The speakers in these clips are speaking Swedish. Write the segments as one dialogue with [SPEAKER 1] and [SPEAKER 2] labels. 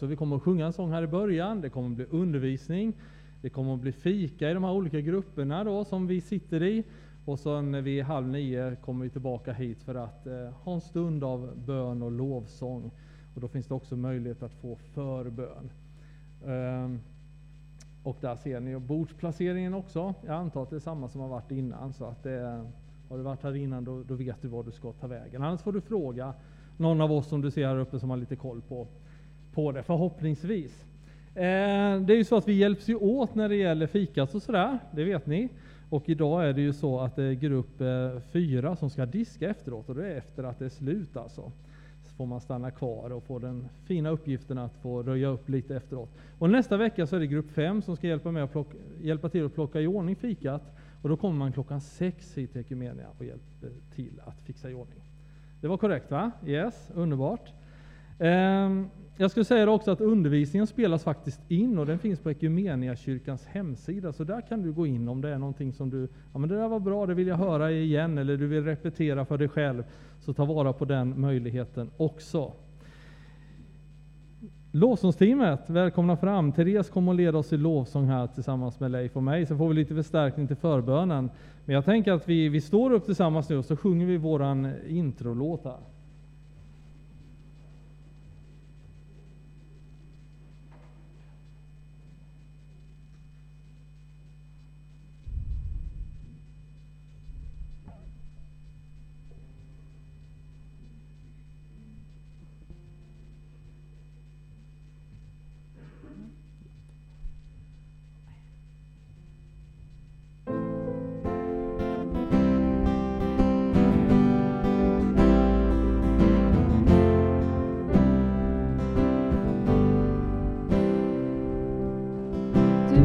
[SPEAKER 1] Så vi kommer att sjunga en sång här i början, det kommer att bli undervisning, det kommer att bli fika i de här olika grupperna då som vi sitter i. Och sen vid halv nio kommer vi tillbaka hit för att eh, ha en stund av bön och lovsång. Och då finns det också möjlighet att få förbön. Um, och där ser ni bordsplaceringen också. Jag antar att det är samma som har varit innan. Så att det, har du varit här innan då, då vet du var du ska ta vägen. Annars får du fråga någon av oss som du ser här uppe som har lite koll på, på det, förhoppningsvis. Eh, det är ju så att vi hjälps ju åt när det gäller fikat och sådär, det vet ni. Och idag är det ju så att det är grupp eh, fyra som ska diska efteråt och det är efter att det är slut alltså. Så får man stanna kvar och få den fina uppgiften att få röja upp lite efteråt. Och nästa vecka så är det grupp fem som ska hjälpa, med att plocka, hjälpa till att plocka i ordning fikat. Och då kommer man klockan sex hit till Ekumenia och hjälper till att fixa i ordning. Det var korrekt va? Yes, underbart. Um, jag skulle säga också att undervisningen spelas faktiskt in och den finns på kyrkans hemsida. Så där kan du gå in om det är någonting som du, ja men det där var bra, det vill jag höra igen, eller du vill repetera för dig själv. Så ta vara på den möjligheten också. Lovsångsteamet, välkomna fram. Therese kommer att leda oss i lovsång här tillsammans med Leif och mig. Sen får vi lite förstärkning till förbönen. Men jag tänker att vi, vi står upp tillsammans nu och så sjunger vi våran introlåt här.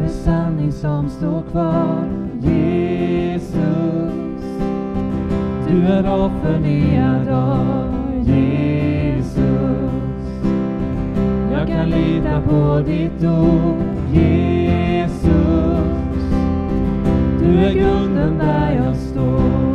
[SPEAKER 2] Sanning som står kvar, Jesus. Du är avförnyad av Jesus. Jag kan lita på ditt ord, Jesus. Du är grunden där jag står,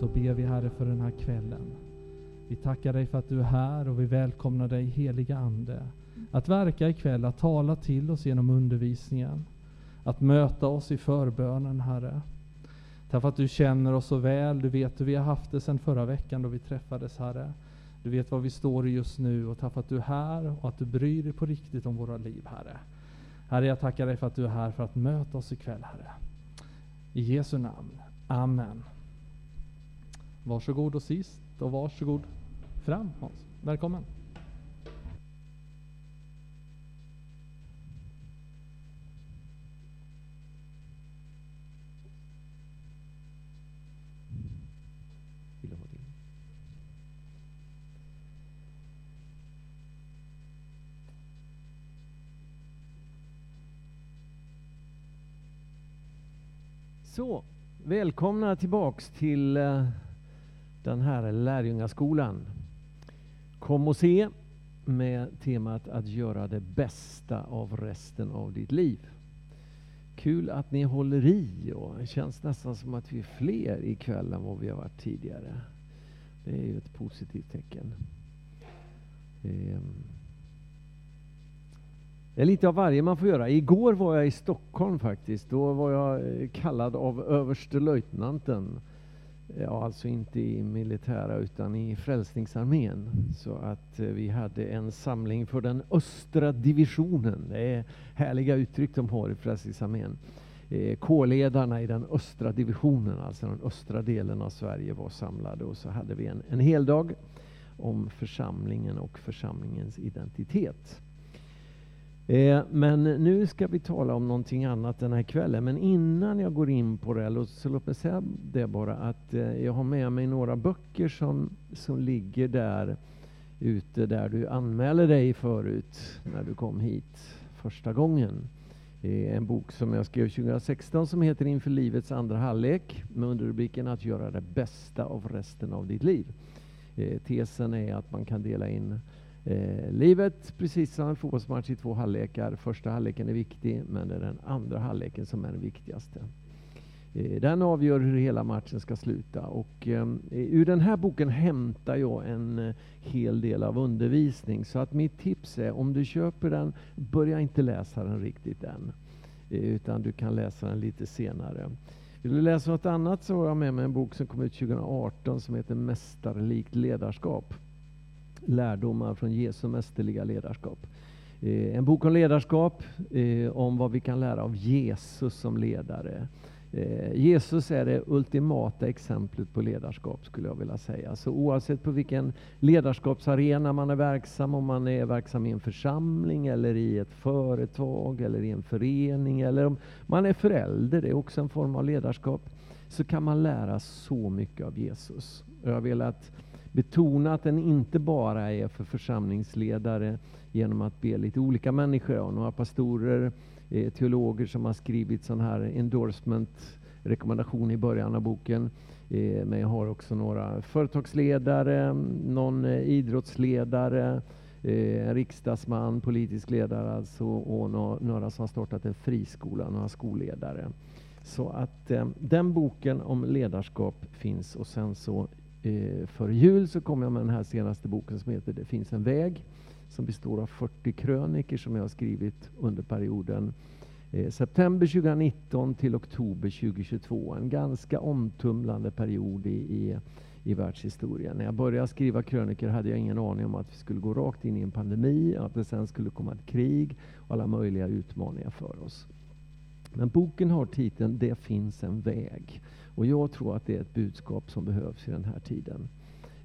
[SPEAKER 1] så ber vi Herre för den här kvällen. Vi tackar dig för att du är här och vi välkomnar dig heliga Ande. Att verka ikväll, att tala till oss genom undervisningen. Att möta oss i förbönen Herre. Tack för att du känner oss så väl. Du vet hur vi har haft det sedan förra veckan då vi träffades Herre. Du vet var vi står just nu och tack för att du är här och att du bryr dig på riktigt om våra liv Herre. Herre, jag tackar dig för att du är här för att möta oss ikväll Herre. I Jesu namn. Amen. Varsågod och sist och varsågod fram Hans. Välkommen.
[SPEAKER 3] Så, välkomna tillbaks till eh, den här lärjungaskolan. Kom och se med temat att göra det bästa av resten av ditt liv. Kul att ni håller i och det känns nästan som att vi är fler ikväll än vad vi har varit tidigare. Det är ju ett positivt tecken. Ehm. Det är lite av varje man får göra. Igår var jag i Stockholm faktiskt. Då var jag eh, kallad av överstelöjtnanten. Ja, alltså inte i militära utan i Frälsningsarmén. Så att eh, vi hade en samling för den östra divisionen. Det är härliga uttryck de har i Frälsningsarmén. Eh, K-ledarna i den östra divisionen, alltså den östra delen av Sverige var samlade och så hade vi en, en hel dag om församlingen och församlingens identitet. Eh, men nu ska vi tala om någonting annat den här kvällen. Men innan jag går in på det, så låt mig säga det bara att eh, jag har med mig några böcker som, som ligger där ute där du anmäler dig förut när du kom hit första gången. Eh, en bok som jag skrev 2016 som heter Inför livets andra halvlek med underrubriken Att göra det bästa av resten av ditt liv. Eh, tesen är att man kan dela in Eh, livet, precis som en fotbollsmatch i två halvlekar. Första halvleken är viktig, men det är den andra halvleken som är den viktigaste. Eh, den avgör hur hela matchen ska sluta. Och, eh, ur den här boken hämtar jag en eh, hel del av undervisning. Så att mitt tips är, om du köper den, börja inte läsa den riktigt än. Eh, utan du kan läsa den lite senare. Vill du läsa något annat så har jag med mig en bok som kom ut 2018 som heter Mästarlikt ledarskap lärdomar från Jesu mästerliga ledarskap. Eh, en bok om ledarskap, eh, om vad vi kan lära av Jesus som ledare. Eh, Jesus är det ultimata exemplet på ledarskap skulle jag vilja säga. Så oavsett på vilken ledarskapsarena man är verksam, om man är verksam i en församling eller i ett företag eller i en förening eller om man är förälder, det är också en form av ledarskap, så kan man lära så mycket av Jesus. Jag har velat betona att den inte bara är för församlingsledare genom att be lite olika människor, och några pastorer, eh, teologer som har skrivit sån här endorsement rekommendation i början av boken. Eh, men jag har också några företagsledare, någon eh, idrottsledare, eh, en riksdagsman, politisk ledare alltså, och några som har startat en friskola, några skolledare. Så att eh, den boken om ledarskap finns och sen så eh, före jul så kom jag med den här senaste boken som heter Det finns en väg som består av 40 kröniker som jag har skrivit under perioden eh, september 2019 till oktober 2022. En ganska omtumlande period i, i, i världshistorien. När jag började skriva kröniker hade jag ingen aning om att vi skulle gå rakt in i en pandemi, att det sen skulle komma ett krig och alla möjliga utmaningar för oss. Men boken har titeln Det finns en väg. Och jag tror att det är ett budskap som behövs i den här tiden.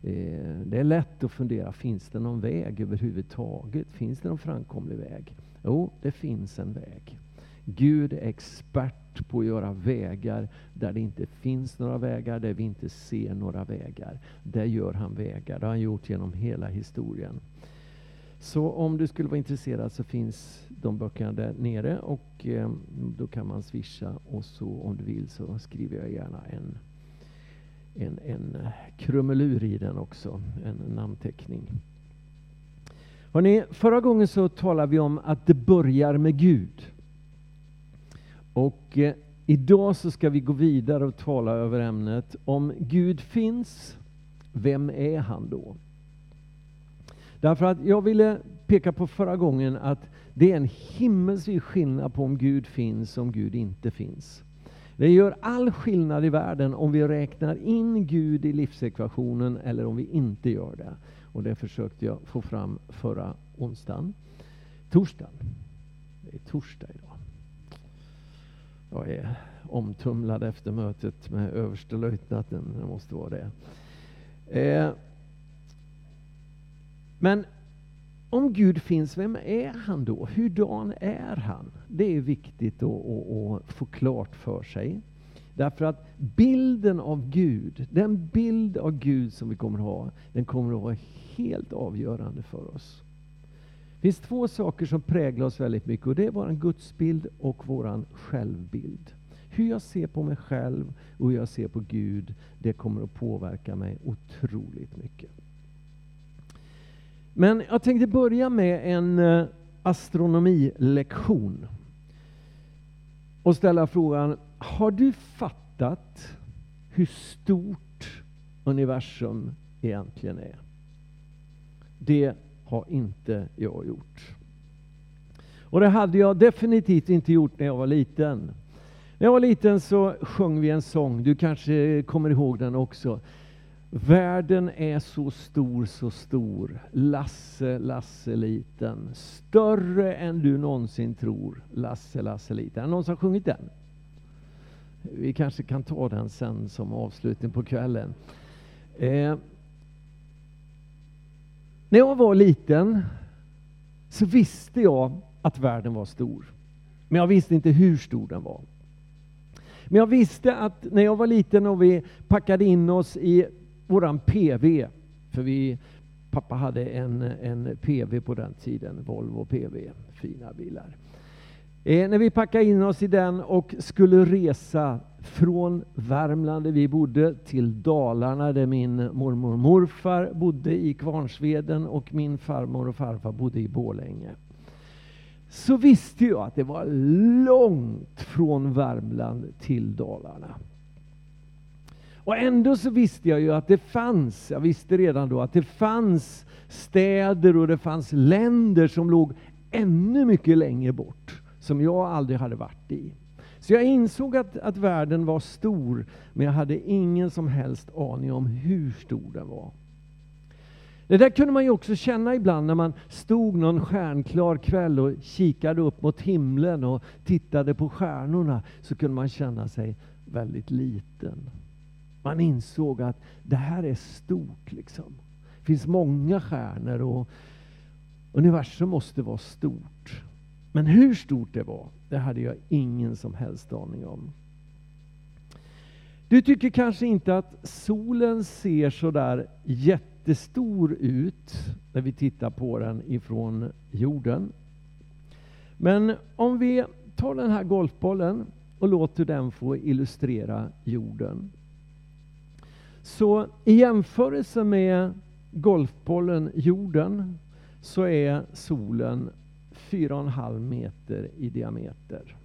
[SPEAKER 3] Eh, det är lätt att fundera, finns det någon väg överhuvudtaget? Finns det någon framkomlig väg? Jo, det finns en väg. Gud är expert på att göra vägar där det inte finns några vägar, där vi inte ser några vägar. Där gör han vägar. Det har han gjort genom hela historien. Så om du skulle vara intresserad så finns de böckerna där nere och eh, då kan man swisha och så om du vill så skriver jag gärna en, en, en eh, krumelur i den också, en namnteckning. Hörrni, förra gången så talade vi om att det börjar med Gud. Och eh, idag så ska vi gå vidare och tala över ämnet om Gud finns, vem är han då? Därför att jag ville peka på förra gången att det är en himmelsvid skillnad på om Gud finns och om Gud inte finns. Det gör all skillnad i världen om vi räknar in Gud i livsekvationen eller om vi inte gör det. Och det försökte jag få fram förra onsdagen. Torsdagen. Det är torsdag idag. Jag är omtumlad efter mötet med överstelöjtnanten. Det måste vara det. Eh, men om Gud finns, vem är han då? Hurdan är han? Det är viktigt att, få klart för sig. Därför att bilden av Gud, den bild av Gud som vi kommer att ha, den kommer att vara helt avgörande för oss. Det finns två saker som präglar oss väldigt mycket och det är vår gudsbild och vår självbild. Hur jag ser på mig själv och hur jag ser på Gud, det kommer att påverka mig otroligt mycket. Men jag tänkte börja med en eh, astronomilektion. Och ställa frågan, har du fattat hur stort universum egentligen är? Det har inte jag gjort. Och det hade jag definitivt inte gjort när jag var liten. När jag var liten så sjöng vi en sång, du kanske kommer ihåg den också. Världen är så stor, så stor. Lasse, Lasse liten. Större än du någonsin tror. Lasse, Lasse liten. Är det någon som har sjungit den? Vi kanske kan ta den sen som avslutning på kvällen. Eh, när jag var liten så visste jag att världen var stor. Men jag visste inte hur stor den var. Men jag visste att när jag var liten och vi packade in oss i våran PV, för vi, pappa hade en, en PV på den tiden, Volvo PV, fina bilar. Eh, när vi packade in oss i den och skulle resa från Värmland där vi bodde till Dalarna där min mormor och morfar bodde i Kvarnsveden och min farmor och farfar bodde i Bålänge. Så visste jag att det var långt från Värmland till Dalarna. Och ändå så visste jag ju att det fanns, jag visste redan då att det fanns städer och det fanns länder som låg ännu mycket längre bort, som jag aldrig hade varit i. Så jag insåg att, att världen var stor, men jag hade ingen som helst aning om hur stor den var. Det där kunde man ju också känna ibland när man stod någon stjärnklar kväll och kikade upp mot himlen och tittade på stjärnorna, så kunde man känna sig väldigt liten. Man insåg att det här är stort. liksom. Det finns många stjärnor och universum måste vara stort. Men hur stort det var, det hade jag ingen som helst aning om. Du tycker kanske inte att solen ser så där jättestor ut när vi tittar på den ifrån jorden. Men om vi tar den här golfbollen och låter den få illustrera jorden. Så i jämförelse med golfbollen jorden så är solen 4,5 meter i diameter.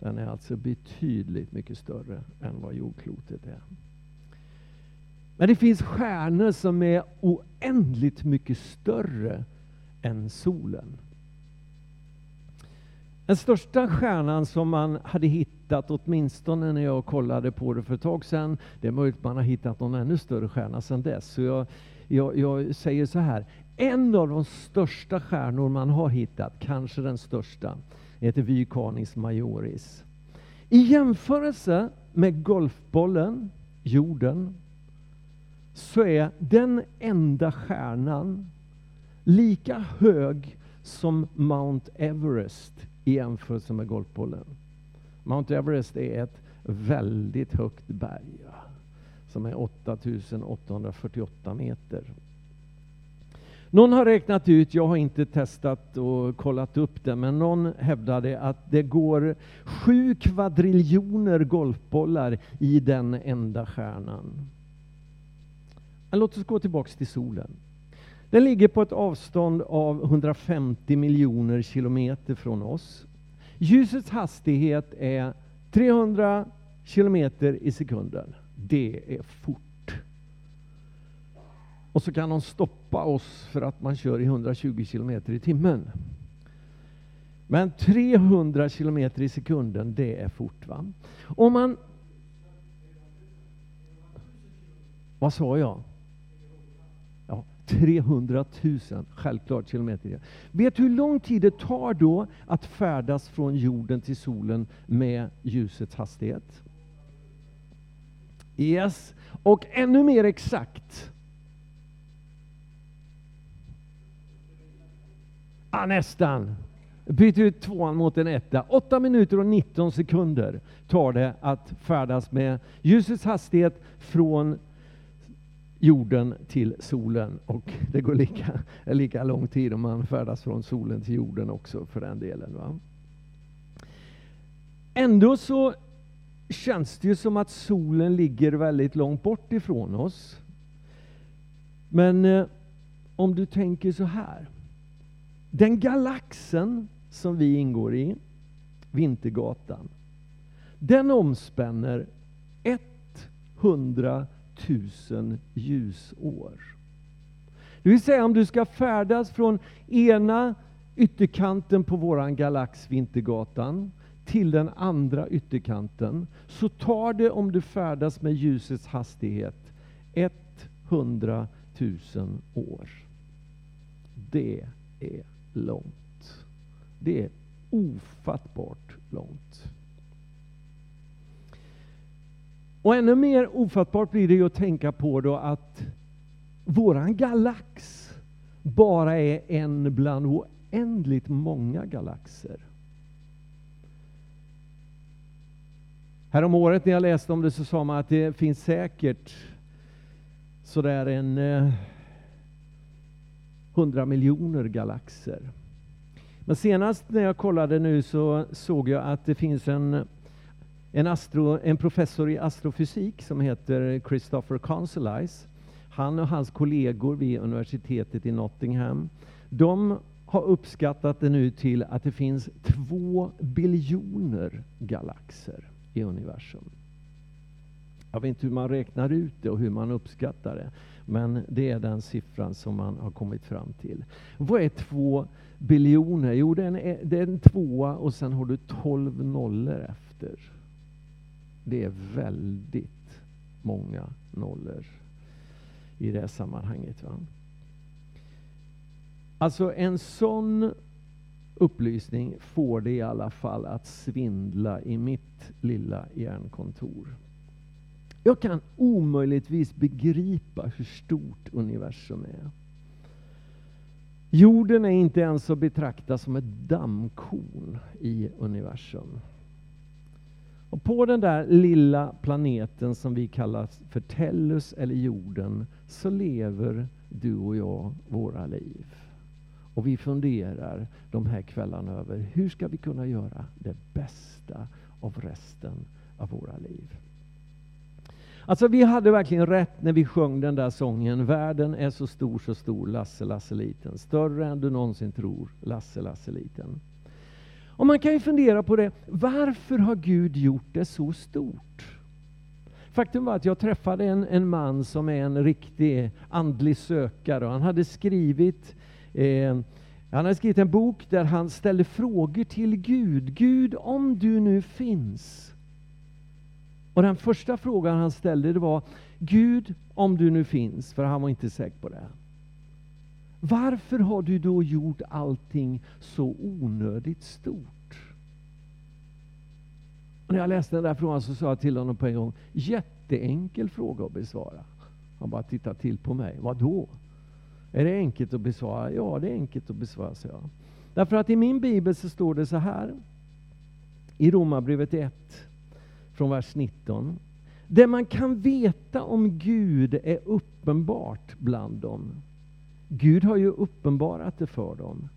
[SPEAKER 3] Den är alltså betydligt mycket större än vad jordklotet är. Men det finns stjärnor som är oändligt mycket större än solen. Den största stjärnan som man hade hittat, åtminstone när jag kollade på det för ett tag sedan, det är möjligt att man har hittat någon ännu större stjärna sedan dess. Så jag, jag, jag säger så här, en av de största stjärnor man har hittat, kanske den största, heter Vykanis majoris. I jämförelse med golfbollen, jorden, så är den enda stjärnan lika hög som Mount Everest i jämförelse med golfbollen. Mount Everest är ett väldigt högt berg som är 8848 meter. Någon har räknat ut, jag har inte testat och kollat upp det, men någon hävdade att det går sju kvadriljoner golfbollar i den enda stjärnan. Men låt oss gå tillbaks till solen. Den ligger på ett avstånd av 150 miljoner kilometer från oss. Ljusets hastighet är 300 kilometer i sekunden, det är fort. Och så kan de stoppa oss för att man kör i 120 kilometer i timmen. Men 300 kilometer i sekunden, det är fort. va? Om man... Vad sa jag? 300 000, självklart, kilometer. Vet du hur lång tid det tar då att färdas från jorden till solen med ljusets hastighet? Yes, och ännu mer exakt. Ah, nästan. Byt ut tvåan mot en etta. 8 minuter och 19 sekunder tar det att färdas med ljusets hastighet från jorden till solen. Och det går lika, lika lång tid om man färdas från solen till jorden också för den delen. Va? Ändå så känns det ju som att solen ligger väldigt långt bort ifrån oss. Men eh, om du tänker så här. Den galaxen som vi ingår i, Vintergatan, den omspänner 100 000 ljusår. Det vill säga om du ska färdas från ena ytterkanten på våran galax Vintergatan till den andra ytterkanten så tar det om du färdas med ljusets hastighet 100 000 år. Det är långt. Det är ofattbart långt. Och ännu mer ofattbart blir det ju att tänka på då att våran galax bara är en bland oändligt många galaxer. Härom året när jag läste om det så sa man att det finns säkert sådär en eh, miljoner galaxer. Men senast när jag kollade nu så såg jag att det finns en, en, astro, en professor i astrofysik som heter Christopher Consolize Han och hans kollegor vid universitetet i Nottingham, de har uppskattat det nu till att det finns två biljoner galaxer i universum. Jag vet inte hur man räknar ut det och hur man uppskattar det, men det är den siffran som man har kommit fram till. Vad är två biljoner? Jo, det är en, det är en tvåa och sen har du tolv nollor efter. Det är väldigt många nollor i det sammanhanget. Va? Alltså en sån upplysning får det i alla fall att svindla i mitt lilla hjärnkontor. Jag kan omöjligtvis begripa hur stort universum är. Jorden är inte ens att betrakta som ett dammkorn i universum. Och på den där lilla planeten som vi kallar för Tellus eller jorden så lever du och jag våra liv. Och vi funderar de här kvällarna över hur ska vi kunna göra det bästa av resten av våra liv. Alltså vi hade verkligen rätt när vi sjöng den där sången. Världen är så stor, så stor, Lasse, Lasse liten. Större än du någonsin tror, Lasse, Lasse liten. Och man kan ju fundera på det, varför har Gud gjort det så stort? Faktum var att jag träffade en, en man som är en riktig andlig sökare. Han hade skrivit eh, han hade skrivit en bok där han ställde frågor till Gud. Gud, om du nu finns, och den första frågan han ställde det var Gud, om du nu finns, för han var inte säker på det. Varför har du då gjort allting så onödigt stort? Och när jag läste den där frågan så sa jag till honom på en gång, jätteenkel fråga att besvara. Han bara tittade till på mig. Vad då? Är det enkelt att besvara? Ja, det är enkelt att besvara, sa jag. Därför att i min bibel så står det så här, i Romarbrevet 1, från vers 19. Det man kan veta om Gud är uppenbart bland dem. Gud har ju uppenbarat det för dem.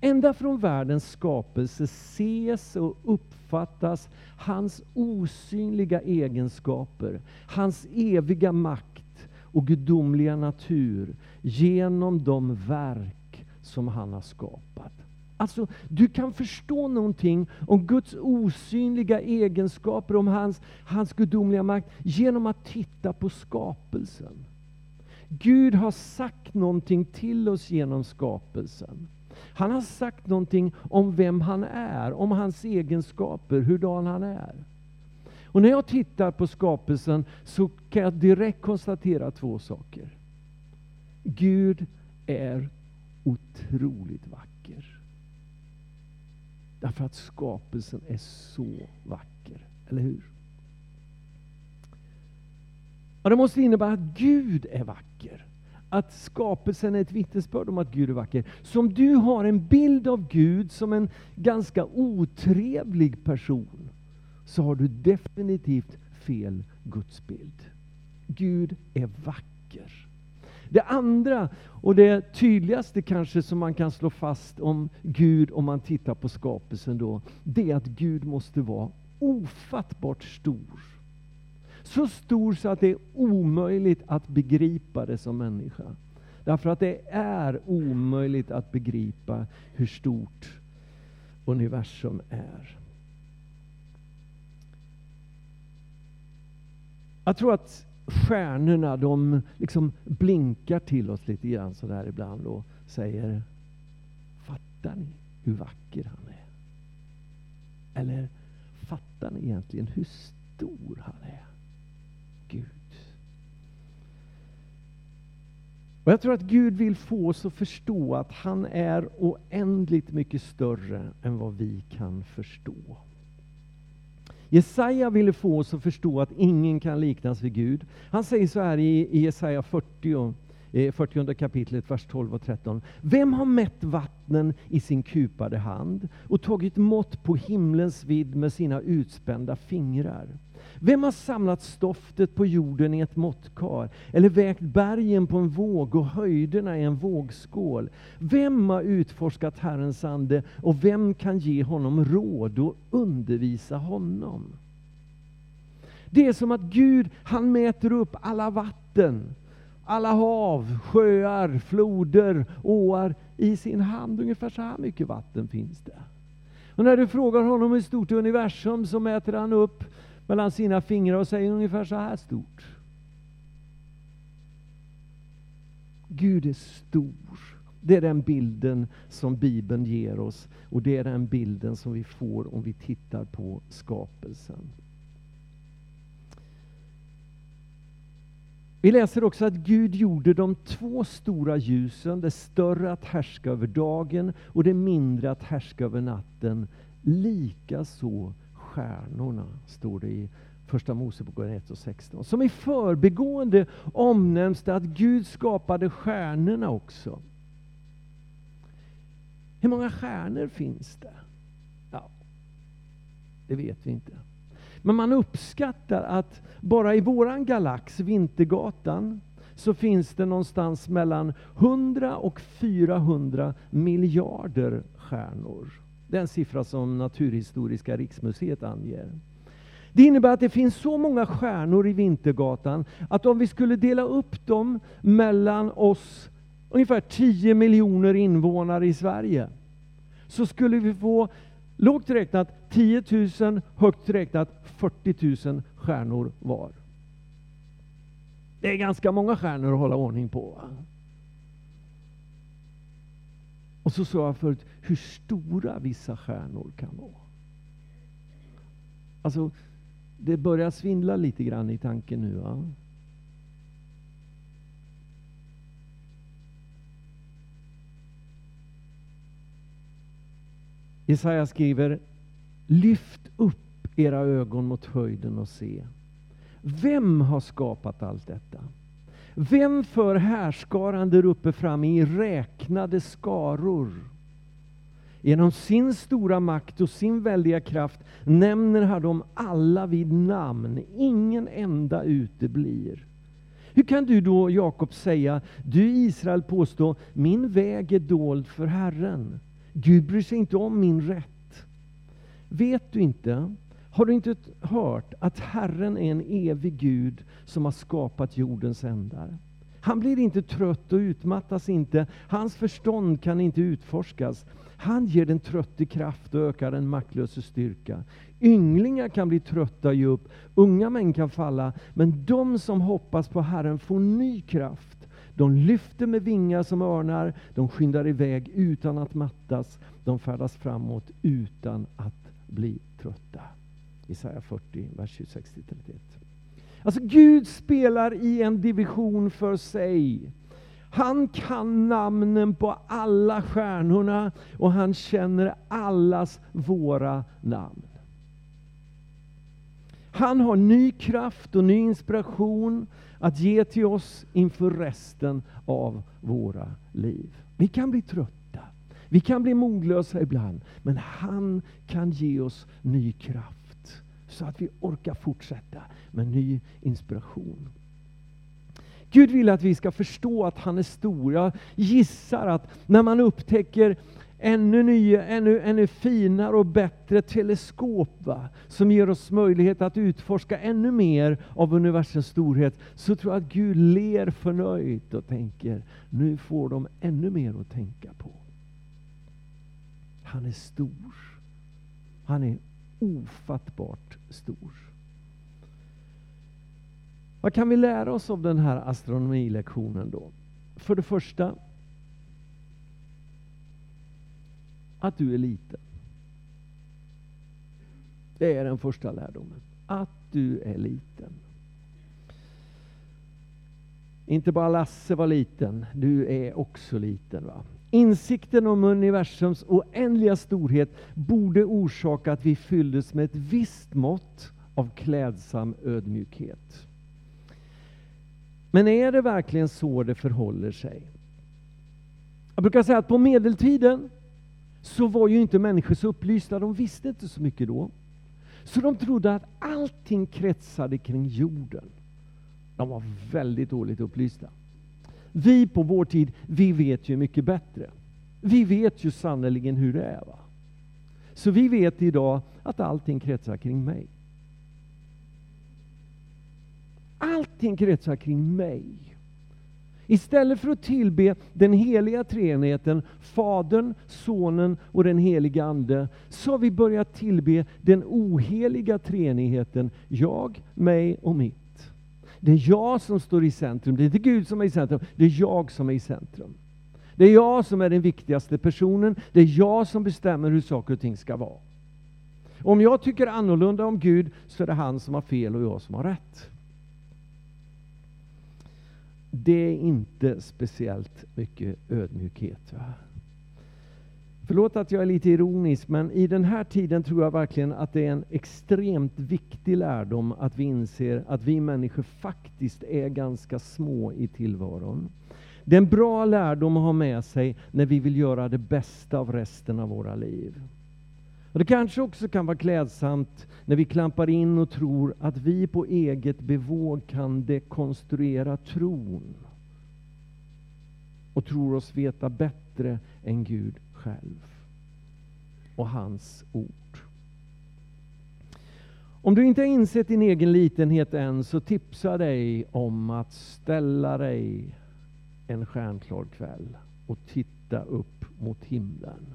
[SPEAKER 3] Ända från världens skapelse ses och uppfattas hans osynliga egenskaper, hans eviga makt och gudomliga natur genom de verk som han har skapat. Alltså, du kan förstå någonting om Guds osynliga egenskaper, om hans, hans gudomliga makt, genom att titta på skapelsen. Gud har sagt någonting till oss genom skapelsen. Han har sagt någonting om vem han är, om hans egenskaper, hurdan han är. Och när jag tittar på skapelsen så kan jag direkt konstatera två saker. Gud är otroligt vacker. Därför att skapelsen är så vacker, eller hur? Och det måste innebära att Gud är vacker. Att skapelsen är ett vittnesbörd om att Gud är vacker. Så om du har en bild av Gud som en ganska otrevlig person, så har du definitivt fel gudsbild. Gud är vacker. Det andra, och det tydligaste kanske som man kan slå fast om Gud om man tittar på skapelsen då, det är att Gud måste vara ofattbart stor. Så stor så att det är omöjligt att begripa det som människa. Därför att det är omöjligt att begripa hur stort universum är. Jag tror att stjärnorna de liksom blinkar till oss lite grann sådär ibland och säger Fattar ni hur vacker han är? Eller fattar ni egentligen hur stor han är? Gud. Och Jag tror att Gud vill få oss att förstå att han är oändligt mycket större än vad vi kan förstå. Jesaja ville få oss att förstå att ingen kan liknas vid Gud. Han säger så här i Jesaja 40, 40 eh, kapitlet, vers 12 och 13. Vem har mätt vattnen i sin kupade hand och tagit mått på himlens vidd med sina utspända fingrar? Vem har samlat stoftet på jorden i ett måttkar eller vägt bergen på en våg och höjderna i en vågskål? Vem har utforskat Herrens ande och vem kan ge honom råd och undervisa honom? Det är som att Gud, han mäter upp alla vatten, alla hav, sjöar, floder, åar i sin hand. Ungefär så här mycket vatten finns det. Och när du frågar honom hur stort universum så mäter han upp mellan sina fingrar och säger ungefär så här stort. Gud är stor. Det är den bilden som Bibeln ger oss och det är den bilden som vi får om vi tittar på skapelsen. Vi läser också att Gud gjorde de två stora ljusen, det större att härska över dagen och det mindre att härska över natten, likaså stjärnorna, står det i Första Moseboken 1 och 16. Som i förbigående omnämns det att Gud skapade stjärnorna också. Hur många stjärnor finns det? Ja, det vet vi inte. Men man uppskattar att bara i våran galax, Vintergatan, så finns det någonstans mellan 100 och 400 miljarder stjärnor. Den siffra som Naturhistoriska riksmuseet anger. Det innebär att det finns så många stjärnor i Vintergatan att om vi skulle dela upp dem mellan oss, ungefär 10 miljoner invånare i Sverige, så skulle vi få lågt räknat 10 000, högt räknat 40 000 stjärnor var. Det är ganska många stjärnor att hålla ordning på. Och så sa jag förut hur stora vissa stjärnor kan vara. Alltså, det börjar svindla lite grann i tanken nu. Va? Jesaja skriver Lyft upp era ögon mot höjden och se. Vem har skapat allt detta? Vem för härskaran där uppe fram i räknade skaror? Genom sin stora makt och sin väldiga kraft nämner han dem alla vid namn. Ingen enda uteblir. Hur kan du då, Jakob, säga, du Israel påstå, min väg är dold för Herren. Gud bryr sig inte om min rätt. Vet du inte, har du inte hört att Herren är en evig Gud som har skapat jordens ändar? Han blir inte trött och utmattas inte. Hans förstånd kan inte utforskas. Han ger den trötte kraft och ökar den maktlöse styrka. Ynglingar kan bli trötta och ge upp, unga män kan falla, men de som hoppas på Herren får ny kraft. De lyfter med vingar som örnar, de skyndar iväg utan att mattas, de färdas framåt utan att bli trötta. Jesaja 40, vers 26-31. Alltså Gud spelar i en division för sig. Han kan namnen på alla stjärnorna och han känner allas våra namn. Han har ny kraft och ny inspiration att ge till oss inför resten av våra liv. Vi kan bli trötta, vi kan bli modlösa ibland, men han kan ge oss ny kraft så att vi orkar fortsätta med ny inspiration. Gud vill att vi ska förstå att han är stor. Jag gissar att när man upptäcker ännu nya, ännu, ännu finare och bättre teleskop va? som ger oss möjlighet att utforska ännu mer av universums storhet, så tror jag att Gud ler förnöjt och tänker, nu får de ännu mer att tänka på. Han är stor. Han är ofattbart stor. Vad kan vi lära oss av den här astronomilektionen då? För det första, att du är liten. Det är den första lärdomen. Att du är liten. Inte bara Lasse var liten, du är också liten. va? Insikten om universums oändliga storhet borde orsaka att vi fylldes med ett visst mått av klädsam ödmjukhet. Men är det verkligen så det förhåller sig? Jag brukar säga att på medeltiden så var ju inte människor så upplysta, de visste inte så mycket då. Så de trodde att allting kretsade kring jorden. De var väldigt dåligt upplysta. Vi på vår tid, vi vet ju mycket bättre. Vi vet ju sannerligen hur det är. Va? Så vi vet idag att allting kretsar kring mig. Allting kretsar kring mig. Istället för att tillbe den heliga treenigheten, Fadern, Sonen och den helige Ande, så har vi börjat tillbe den oheliga treenigheten, jag, mig och mitt. Det är jag som står i centrum, det är inte Gud som är i centrum, det är jag som är i centrum. Det är jag som är den viktigaste personen, det är jag som bestämmer hur saker och ting ska vara. Om jag tycker annorlunda om Gud, så är det han som har fel och jag som har rätt det är inte speciellt mycket ödmjukhet. Va? Förlåt att jag är lite ironisk, men i den här tiden tror jag verkligen att det är en extremt viktig lärdom att vi inser att vi människor faktiskt är ganska små i tillvaron. Det är en bra lärdom att ha med sig när vi vill göra det bästa av resten av våra liv. Och det kanske också kan vara klädsamt när vi klampar in och tror att vi på eget bevåg kan dekonstruera tron och tror oss veta bättre än Gud själv och hans ord. Om du inte har insett din egen litenhet än så tipsar jag dig om att ställa dig en stjärnklar kväll och titta upp mot himlen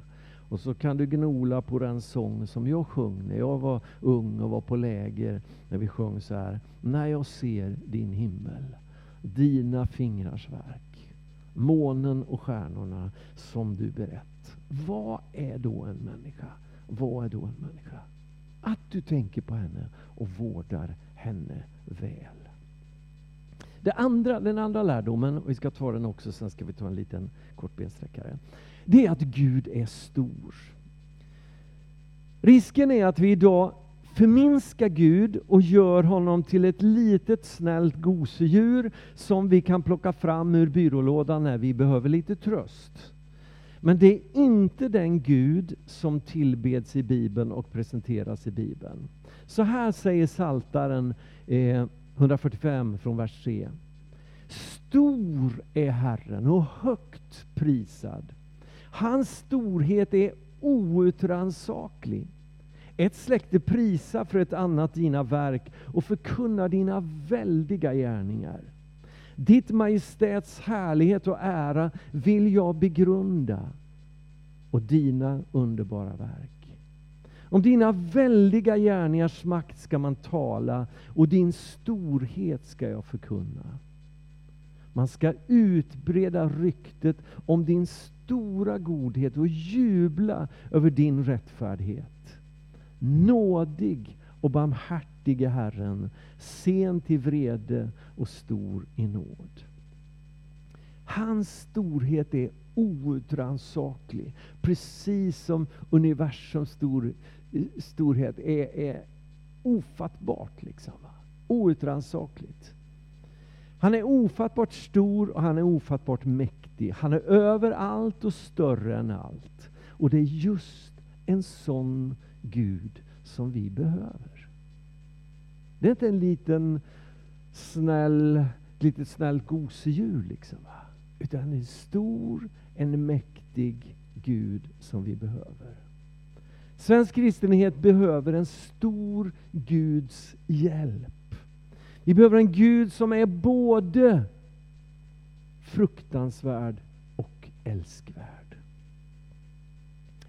[SPEAKER 3] och så kan du gnola på den sång som jag sjöng när jag var ung och var på läger. När vi sjöng så här. När jag ser din himmel, dina fingrars verk, månen och stjärnorna som du berättar. Vad är då en människa? Vad är då en människa? Att du tänker på henne och vårdar henne väl. Det andra, den andra lärdomen, och vi ska ta den också, sen ska vi ta en liten kort bensträckare det är att Gud är stor. Risken är att vi idag förminskar Gud och gör honom till ett litet snällt gosedjur som vi kan plocka fram ur byrålådan när vi behöver lite tröst. Men det är inte den Gud som tillbeds i Bibeln och presenteras i Bibeln. Så här säger Saltaren eh, 145 från vers 3. Stor är Herren och högt prisad Hans storhet är outrannsaklig. Ett släkte prisar för ett annat dina verk och förkunnar dina väldiga gärningar. Ditt majestäts härlighet och ära vill jag begrunda. och dina underbara verk. Om dina väldiga gärningars makt ska man tala och din storhet ska jag förkunna. Man ska utbreda ryktet om din stora godhet och jubla över din rättfärdighet. Nådig och barmhärtige Herren, sen till vrede och stor i nåd. Hans storhet är outrannsaklig, precis som universums stor, storhet är, är ofattbart. Liksom, Outrannsakligt. Han är ofattbart stor och han är ofattbart mäktig. Han är över allt och större än allt. Och det är just en sån Gud som vi behöver. Det är inte en liten snäll, litet snällt gosedjur liksom. Va? Utan en stor, en mäktig Gud som vi behöver. Svensk kristenhet behöver en stor Guds hjälp. Vi behöver en Gud som är både fruktansvärd och älskvärd.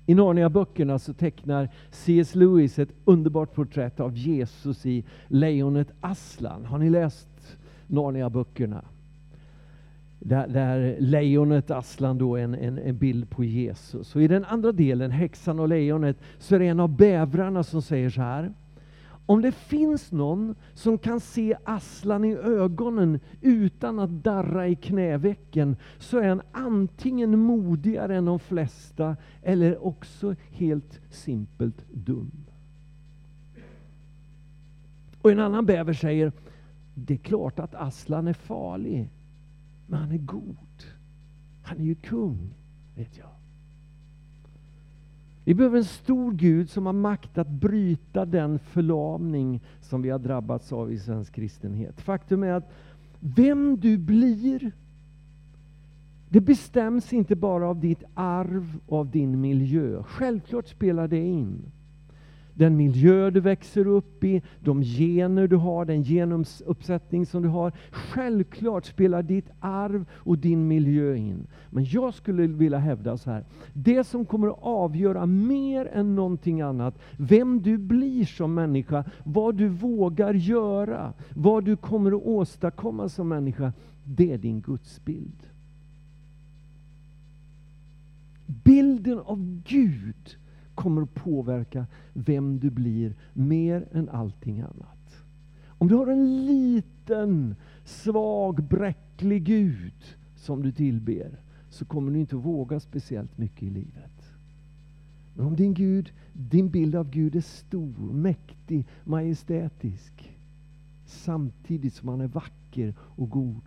[SPEAKER 3] I Narnia-böckerna så tecknar C.S. Lewis ett underbart porträtt av Jesus i Lejonet Aslan. Har ni läst Narnia-böckerna? Där, där lejonet Aslan då är en, en, en, bild på Jesus. Och I den andra delen, häxan och lejonet, så är det en av bävrarna som säger så här. Om det finns någon som kan se Aslan i ögonen utan att darra i knävecken, så är han antingen modigare än de flesta, eller också helt simpelt dum. Och en annan bäver säger, det är klart att Aslan är farlig, men han är god. Han är ju kung, vet jag. Vi behöver en stor Gud som har makt att bryta den förlamning som vi har drabbats av i svensk kristenhet. Faktum är att vem du blir, det bestäms inte bara av ditt arv och av din miljö. Självklart spelar det in den miljö du växer upp i, de gener du har, den genuppsättning som du har. Självklart spelar ditt arv och din miljö in. Men jag skulle vilja hävda så här, det som kommer att avgöra mer än någonting annat, vem du blir som människa, vad du vågar göra, vad du kommer att åstadkomma som människa, det är din gudsbild. Bilden av Gud kommer att påverka vem du blir mer än allting annat. Om du har en liten, svag, bräcklig Gud som du tillber, så kommer du inte att våga speciellt mycket i livet. Men om din Gud, din bild av Gud är stor, mäktig, majestätisk, samtidigt som han är vacker och god,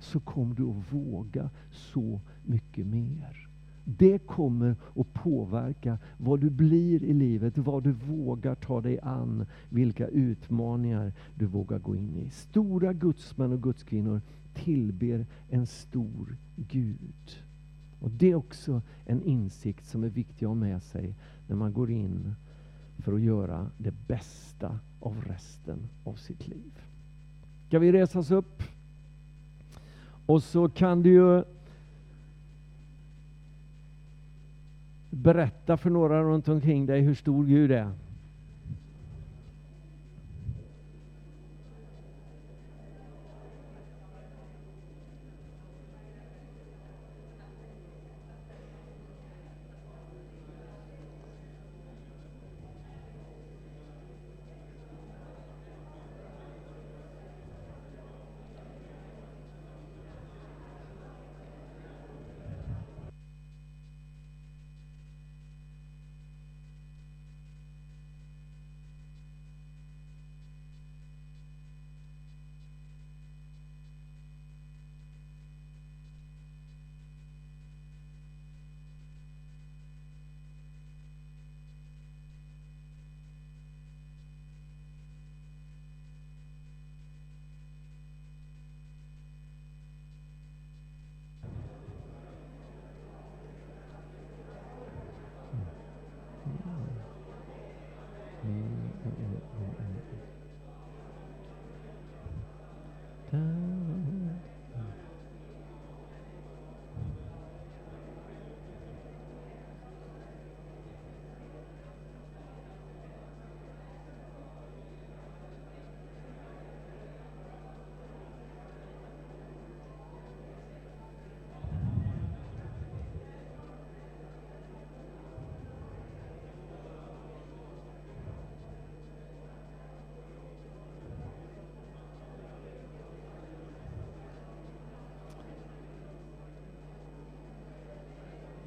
[SPEAKER 3] så kommer du att våga så mycket mer. Det kommer att påverka vad du blir i livet, vad du vågar ta dig an, vilka utmaningar du vågar gå in i. Stora gudsmän och gudskvinnor tillber en stor Gud. Och Det är också en insikt som är viktig att ha med sig när man går in för att göra det bästa av resten av sitt liv. Ska vi resa oss upp? Och så kan du ju berätta för några runt omkring dig hur stor Gud är.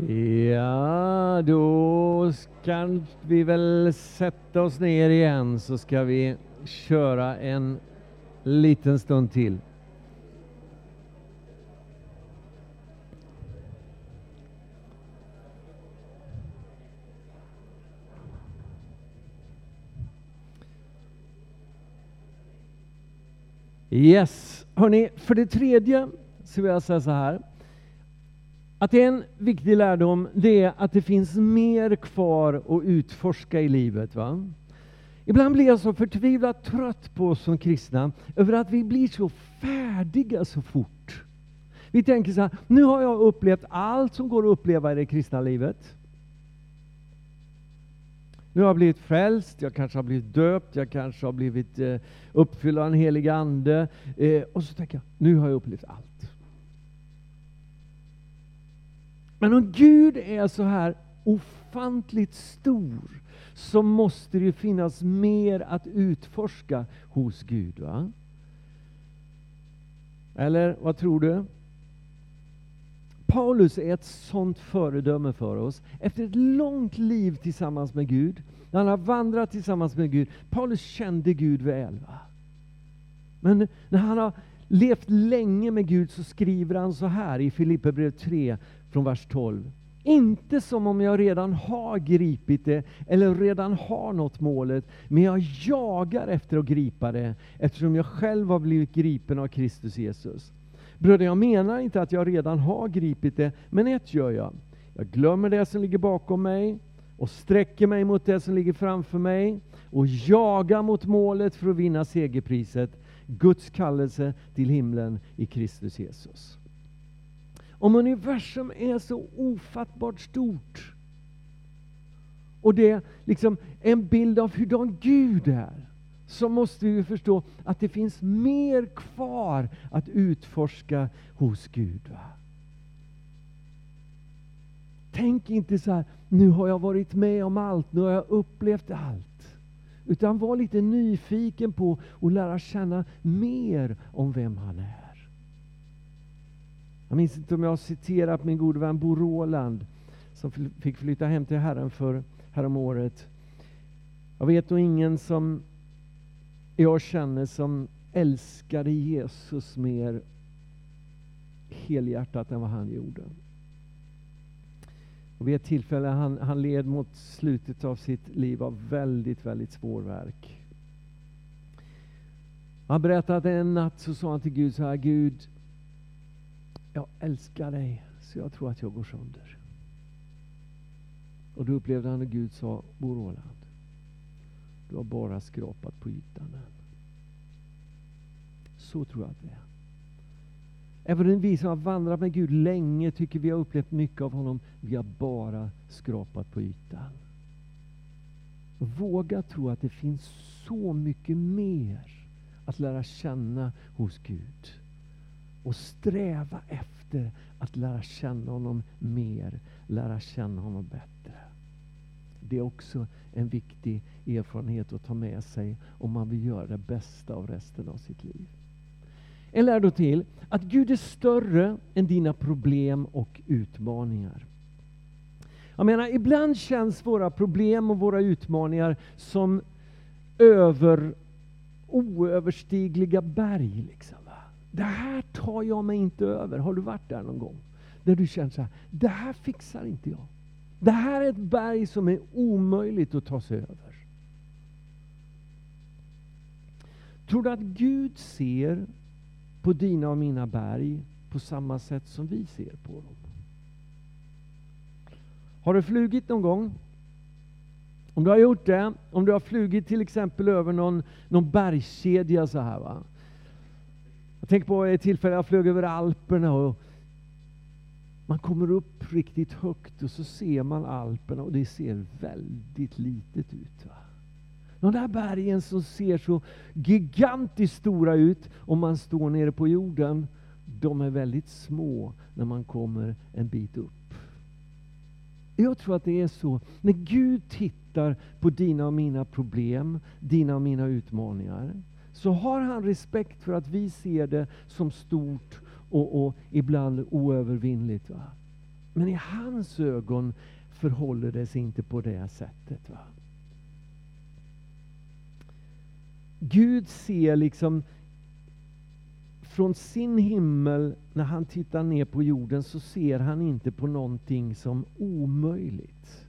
[SPEAKER 3] Ja, då ska vi väl sätta oss ner igen så ska vi köra en liten stund till. Yes, hörni, för det tredje så vill jag säga så här. Att en viktig lärdom det är att det finns mer kvar att utforska i livet. Va? Ibland blir jag så förtvivlat trött på oss som kristna över att vi blir så färdiga så fort. Vi tänker så här, nu har jag upplevt allt som går att uppleva i det kristna livet. Nu har jag blivit frälst, jag kanske har blivit döpt, jag kanske har blivit eh, uppfylld av en helig Ande. Eh, och så tänker jag, nu har jag upplevt allt. Men om Gud är så här ofantligt stor så måste det finnas mer att utforska hos Gud. va? Eller vad tror du? Paulus är ett sånt föredöme för oss. Efter ett långt liv tillsammans med Gud, när han har vandrat tillsammans med Gud. Paulus kände Gud väl. Va? Men när han har levt länge med Gud så skriver han så här i Filipperbrevet 3 från vers 12. Inte som om jag redan har gripit det eller redan har nått målet, men jag jagar efter att gripa det eftersom jag själv har blivit gripen av Kristus Jesus. Bröder, jag menar inte att jag redan har gripit det, men ett gör jag. Jag glömmer det som ligger bakom mig och sträcker mig mot det som ligger framför mig och jagar mot målet för att vinna segerpriset, Guds kallelse till himlen i Kristus Jesus. Om universum är så ofattbart stort och det är liksom en bild av hurdan Gud är, så måste vi förstå att det finns mer kvar att utforska hos Gud. Va? Tänk inte så här, nu har jag varit med om allt, nu har jag upplevt allt. Utan var lite nyfiken på att lära känna mer om vem han är. Jag minns inte om jag har citerat min gode vän Bo Roland som fick flytta hem till Herren för häromåret. Jag vet nog ingen som jag känner som älskade Jesus mer helhjärtat än vad han gjorde. Och vid ett tillfälle, han, han led mot slutet av sitt liv av väldigt, väldigt svår verk. Han berättade att en natt så sa han till Gud så här, Gud, jag älskar dig så jag tror att jag går sönder. Och då upplevde han att Gud sa, Bo Roland, du har bara skrapat på ytan än. Så tror jag att det är. Även vi som har vandrat med Gud länge tycker vi har upplevt mycket av honom. Vi har bara skrapat på ytan. Våga tro att det finns så mycket mer att lära känna hos Gud. Och sträva efter att lära känna honom mer, lära känna honom bättre. Det är också en viktig erfarenhet att ta med sig om man vill göra det bästa av resten av sitt liv. En lärdom till, att Gud är större än dina problem och utmaningar. Jag menar, ibland känns våra problem och våra utmaningar som över, oöverstigliga berg. Liksom. Det här tar jag mig inte över. Har du varit där någon gång? Där du känner så här, det här fixar inte jag. Det här är ett berg som är omöjligt att ta sig över. Tror du att Gud ser på dina och mina berg på samma sätt som vi ser på dem? Har du flugit någon gång? Om du har gjort det, om du har flugit till exempel över någon, någon bergskedja så här va. Jag tänker på ett tillfälle jag flög över Alperna och man kommer upp riktigt högt och så ser man Alperna och det ser väldigt litet ut. Va? De där bergen som ser så gigantiskt stora ut om man står nere på jorden, de är väldigt små när man kommer en bit upp. Jag tror att det är så, när Gud tittar på dina och mina problem, dina och mina utmaningar, så har han respekt för att vi ser det som stort och, och ibland oövervinnligt. Va? Men i hans ögon förhåller det sig inte på det sättet. Va? Gud ser liksom från sin himmel, när han tittar ner på jorden, så ser han inte på någonting som omöjligt.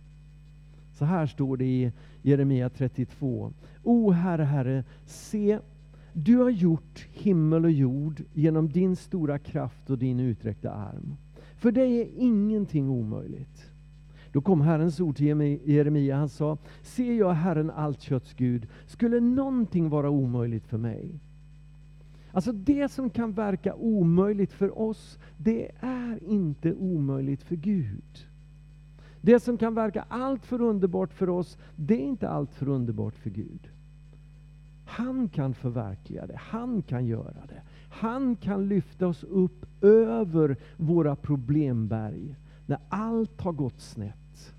[SPEAKER 3] Så här står det i Jeremia 32. O Herre, Herre, se, du har gjort himmel och jord genom din stora kraft och din uträckta arm. För dig är ingenting omöjligt. Då kom Herrens ord till Jeremia. Han sa, Se jag Herren allt kötts Gud, skulle någonting vara omöjligt för mig? Alltså det som kan verka omöjligt för oss, det är inte omöjligt för Gud. Det som kan verka allt för underbart för oss, det är inte allt för underbart för Gud. Han kan förverkliga det, han kan göra det. Han kan lyfta oss upp över våra problemberg när allt har gått snett.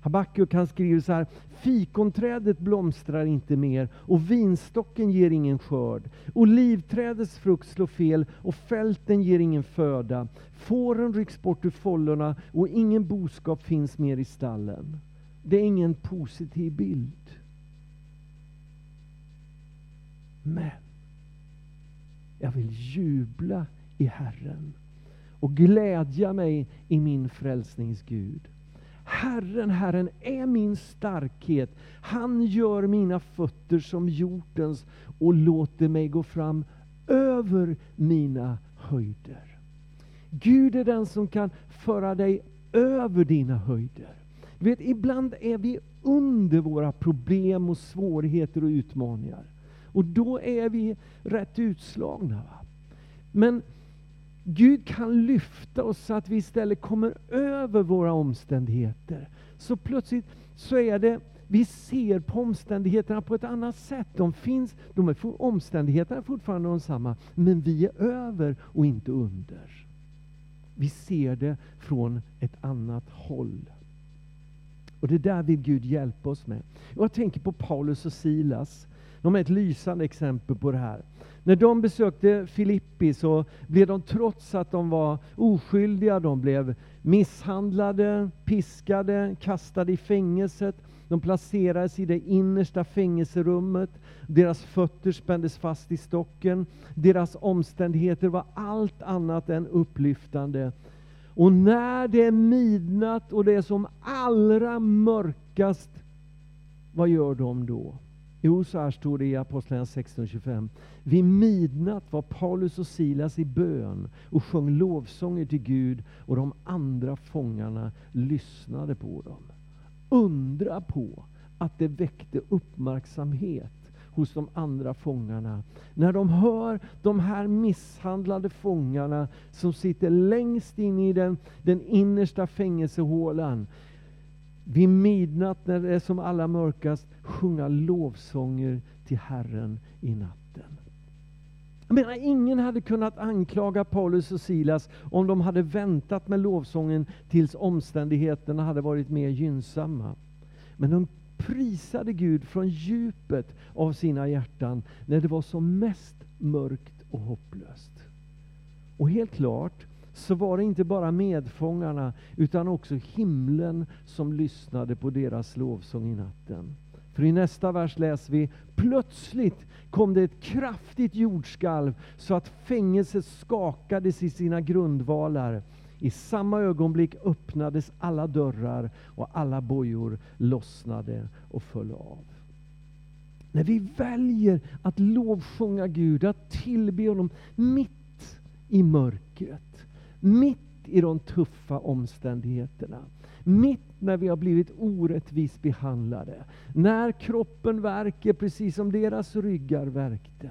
[SPEAKER 3] Habakkuk han skriver så här, fikonträdet blomstrar inte mer och vinstocken ger ingen skörd. Olivträdets frukt slår fel och fälten ger ingen föda. Fåren rycks bort ur follorna och ingen boskap finns mer i stallen. Det är ingen positiv bild. Men jag vill jubla i Herren och glädja mig i min frälsningsgud. Herren, Herren är min starkhet. Han gör mina fötter som hjortens och låter mig gå fram över mina höjder. Gud är den som kan föra dig över dina höjder. Du vet, ibland är vi under våra problem och svårigheter och utmaningar. Och då är vi rätt utslagna. Va? Men Gud kan lyfta oss så att vi istället kommer över våra omständigheter. Så plötsligt så är det, vi ser på omständigheterna på ett annat sätt. De finns, de är, omständigheterna är fortfarande de samma, men vi är över och inte under. Vi ser det från ett annat håll. Och det där vill Gud hjälpa oss med. Jag tänker på Paulus och Silas. De är ett lysande exempel på det här. När de besökte Filippi så blev de, trots att de var oskyldiga, de blev misshandlade, piskade, kastade i fängelset. De placerades i det innersta fängelserummet. Deras fötter spändes fast i stocken. Deras omständigheter var allt annat än upplyftande. Och när det är midnatt och det är som allra mörkast, vad gör de då? Jo, så här står det i Apostlagärningarna 16.25. Vid midnatt var Paulus och Silas i bön och sjöng lovsånger till Gud och de andra fångarna lyssnade på dem. Undra på att det väckte uppmärksamhet hos de andra fångarna. När de hör de här misshandlade fångarna som sitter längst in i den, den innersta fängelsehålan vid midnatt när det är som allra mörkast sjunga lovsånger till Herren i natten. Jag menar, ingen hade kunnat anklaga Paulus och Silas om de hade väntat med lovsången tills omständigheterna hade varit mer gynnsamma. Men de prisade Gud från djupet av sina hjärtan när det var som mest mörkt och hopplöst. Och helt klart så var det inte bara medfångarna utan också himlen som lyssnade på deras lovsång i natten. För i nästa vers läser vi, plötsligt kom det ett kraftigt jordskalv så att fängelset skakades i sina grundvalar. I samma ögonblick öppnades alla dörrar och alla bojor lossnade och föll av. När vi väljer att lovsjunga Gud, att tillbe honom mitt i mörkret, mitt i de tuffa omständigheterna, mitt när vi har blivit orättvist behandlade, när kroppen verkar precis som deras ryggar verkte,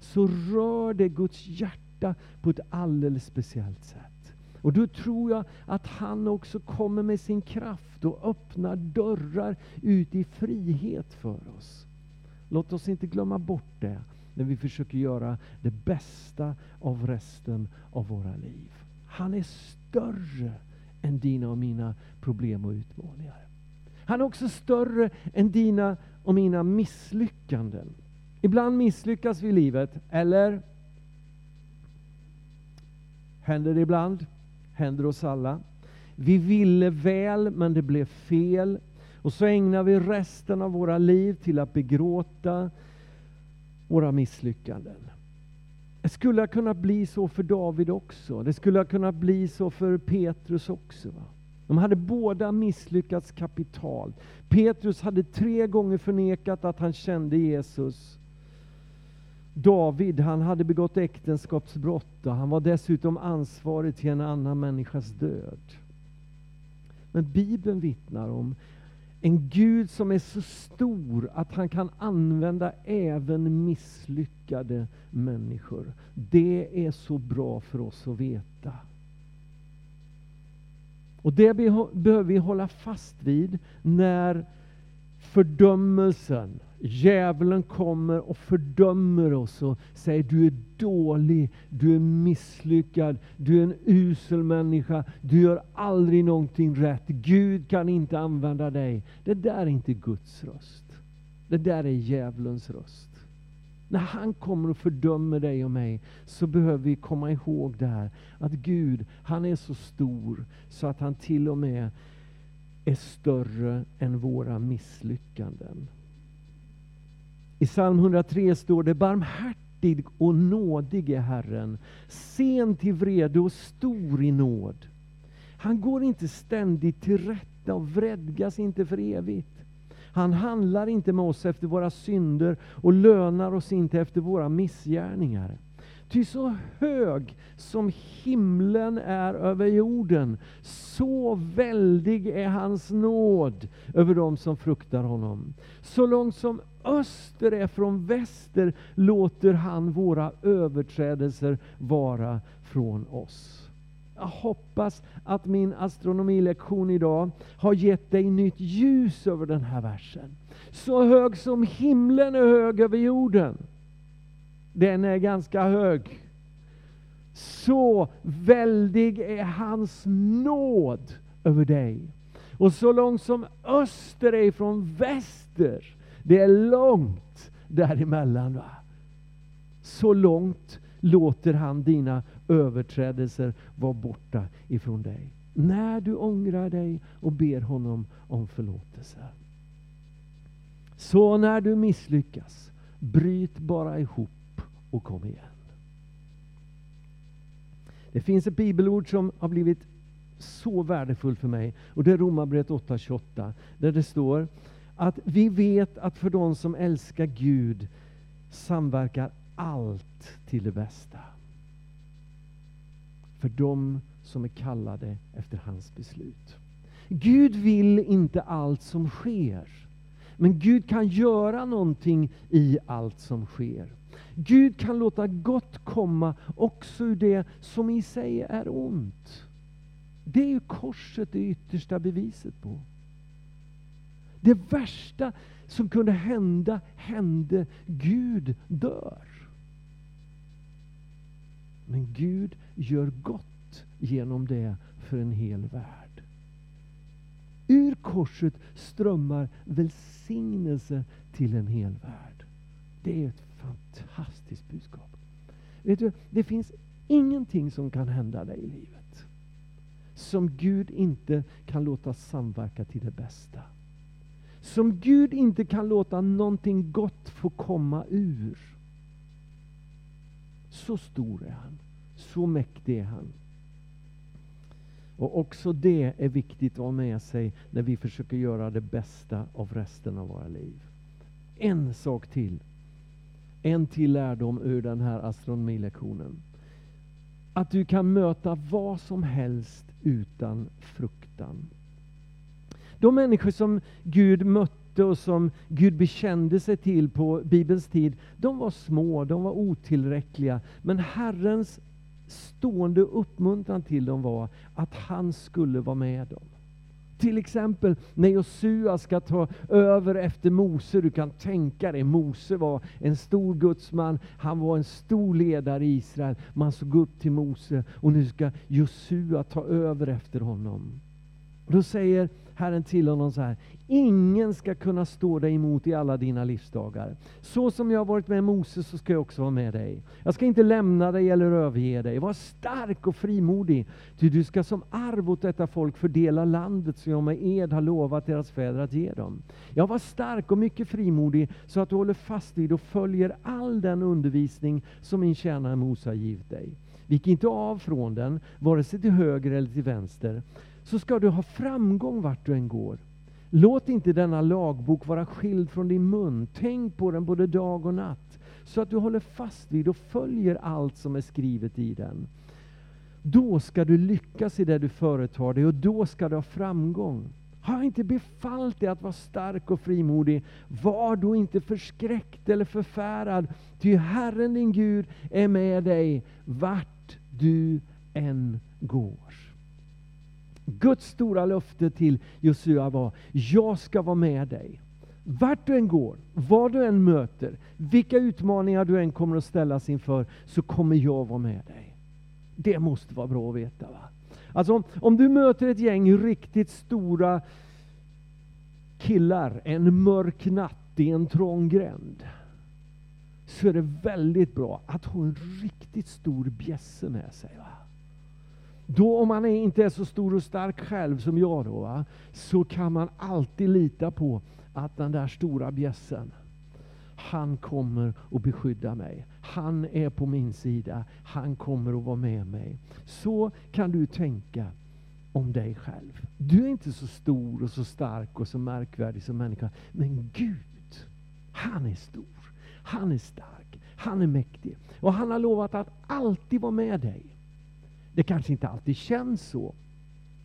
[SPEAKER 3] så rör det Guds hjärta på ett alldeles speciellt sätt. Och då tror jag att han också kommer med sin kraft och öppnar dörrar ut i frihet för oss. Låt oss inte glömma bort det när vi försöker göra det bästa av resten av våra liv. Han är större än dina och mina problem och utmaningar. Han är också större än dina och mina misslyckanden. Ibland misslyckas vi i livet, eller? Händer det ibland? Händer oss alla. Vi ville väl, men det blev fel. Och så ägnar vi resten av våra liv till att begråta våra misslyckanden. Det skulle ha kunnat bli så för David också. Det skulle ha kunnat bli så för Petrus också. Va? De hade båda misslyckats kapitalt. Petrus hade tre gånger förnekat att han kände Jesus. David, han hade begått äktenskapsbrott och han var dessutom ansvarig till en annan människas död. Men Bibeln vittnar om en Gud som är så stor att han kan använda även misslyckade människor. Det är så bra för oss att veta. Och det behöver vi hålla fast vid när fördömelsen, djävulen kommer och fördömer oss och säger du är dålig, du är misslyckad, du är en usel människa, du gör aldrig någonting rätt, Gud kan inte använda dig. Det där är inte Guds röst. Det där är djävulens röst. När han kommer och fördömer dig och mig så behöver vi komma ihåg det här att Gud, han är så stor så att han till och med är större än våra misslyckanden. I psalm 103 står det barmhärtig och nådig är Herren, sen till vrede och stor i nåd. Han går inte ständigt till rätta och vredgas inte för evigt. Han handlar inte med oss efter våra synder och lönar oss inte efter våra missgärningar. Ty så hög som himlen är över jorden, så väldig är hans nåd över dem som fruktar honom. Så långt som öster är från väster låter han våra överträdelser vara från oss. Jag hoppas att min astronomilektion idag har gett dig nytt ljus över den här versen. Så hög som himlen är hög över jorden. Den är ganska hög. Så väldig är hans nåd över dig. Och så långt som öster är från väster, det är långt däremellan. Va? Så långt låter han dina överträdelser vara borta ifrån dig. När du ångrar dig och ber honom om förlåtelse. Så när du misslyckas, bryt bara ihop och kom igen. Det finns ett bibelord som har blivit så värdefullt för mig och det är Romarbrevet 8.28 där det står att vi vet att för de som älskar Gud samverkar allt till det bästa. För de som är kallade efter hans beslut. Gud vill inte allt som sker. Men Gud kan göra någonting i allt som sker. Gud kan låta gott komma också ur det som i sig är ont. Det är ju korset det yttersta beviset på. Det värsta som kunde hända, hände. Gud dör. Men Gud gör gott genom det för en hel värld. Ur korset strömmar välsignelse till en hel värld. Det är ett fantastiskt budskap. Vet du, det finns ingenting som kan hända dig i livet som Gud inte kan låta samverka till det bästa. Som Gud inte kan låta någonting gott få komma ur. Så stor är han. Så mäktig är han. Och också det är viktigt att ha med sig när vi försöker göra det bästa av resten av våra liv. En sak till. En till lärdom ur den här astronomilektionen. Att du kan möta vad som helst utan fruktan. De människor som Gud mötte och som Gud bekände sig till på Bibelns tid, de var små, de var otillräckliga. Men Herrens stående uppmuntran till dem var att han skulle vara med dem. Till exempel när Josua ska ta över efter Mose. Du kan tänka dig, Mose var en stor gudsman. Han var en stor ledare i Israel. Man såg upp till Mose och nu ska Josua ta över efter honom. Då säger Herren till honom så här. Ingen ska kunna stå dig emot i alla dina livsdagar. Så som jag har varit med Moses så ska jag också vara med dig. Jag ska inte lämna dig eller överge dig. Var stark och frimodig, ty du ska som arv åt detta folk fördela landet som jag med ed har lovat deras fäder att ge dem. Jag var stark och mycket frimodig så att du håller fast vid och följer all den undervisning som min tjänare Mose har givit dig. Vik inte av från den, vare sig till höger eller till vänster, så ska du ha framgång vart du än går. Låt inte denna lagbok vara skild från din mun. Tänk på den både dag och natt, så att du håller fast vid och följer allt som är skrivet i den. Då ska du lyckas i det du företar dig och då ska du ha framgång. Har jag inte befallt dig att vara stark och frimodig? Var då inte förskräckt eller förfärad, ty Herren din Gud är med dig vart du än går. Guds stora löfte till Josua var, jag ska vara med dig. Vart du än går, vad du än möter, vilka utmaningar du än kommer att ställas inför, så kommer jag vara med dig. Det måste vara bra att veta. Va? Alltså om, om du möter ett gäng riktigt stora killar en mörk natt i en trång gränd, så är det väldigt bra att ha en riktigt stor bjässe med sig. Va? Då om man inte är så stor och stark själv som jag då, va, så kan man alltid lita på att den där stora bjässen, han kommer att beskydda mig. Han är på min sida. Han kommer att vara med mig. Så kan du tänka om dig själv. Du är inte så stor och så stark och så märkvärdig som människa. Men Gud, han är stor. Han är stark. Han är mäktig. Och han har lovat att alltid vara med dig. Det kanske inte alltid känns så.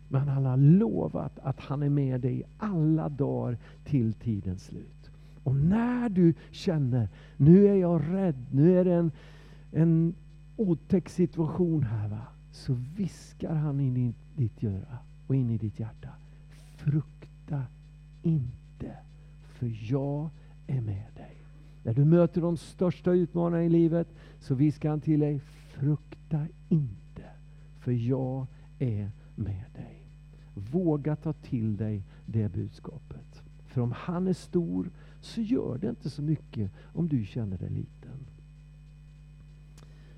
[SPEAKER 3] Men han har lovat att han är med dig alla dagar till tidens slut. Och när du känner, nu är jag rädd, nu är det en, en otäck situation här. Va? Så viskar han in i ditt öra och in i ditt hjärta. Frukta inte, för jag är med dig. När du möter de största utmaningarna i livet så viskar han till dig, frukta inte för jag är med dig. Våga ta till dig det budskapet. För om han är stor så gör det inte så mycket om du känner dig liten.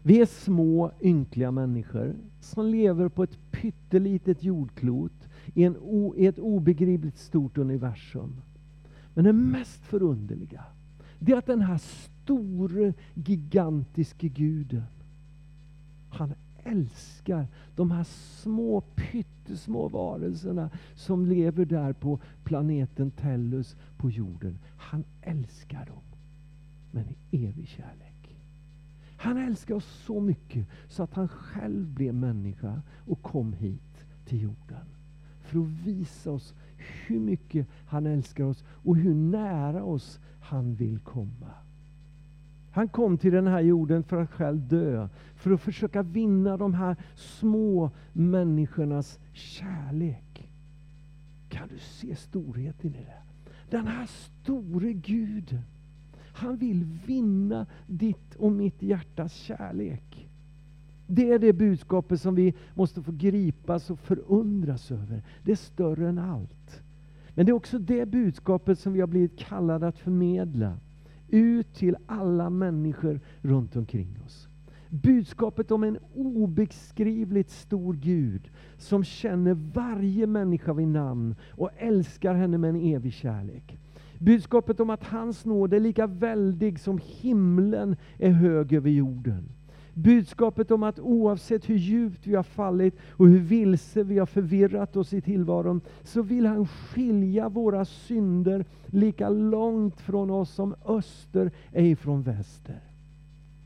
[SPEAKER 3] Vi är små, ynkliga människor som lever på ett pyttelitet jordklot i, en o, i ett obegripligt stort universum. Men det mest förunderliga, det är att den här store, gigantiske guden, han älskar de här små pyttesmå varelserna som lever där på planeten Tellus på jorden. Han älskar dem Men i evig kärlek. Han älskar oss så mycket så att han själv blev människa och kom hit till jorden. För att visa oss hur mycket han älskar oss och hur nära oss han vill komma. Han kom till den här jorden för att själv dö, för att försöka vinna de här små människornas kärlek. Kan du se storheten i det? Den här store Guden, han vill vinna ditt och mitt hjärtas kärlek. Det är det budskapet som vi måste få gripas och förundras över. Det är större än allt. Men det är också det budskapet som vi har blivit kallade att förmedla ut till alla människor runt omkring oss. Budskapet om en obeskrivligt stor Gud som känner varje människa vid namn och älskar henne med en evig kärlek. Budskapet om att hans nåd är lika väldig som himlen är hög över jorden. Budskapet om att oavsett hur djupt vi har fallit och hur vilse vi har förvirrat oss i tillvaron, så vill han skilja våra synder lika långt från oss som öster är ifrån väster.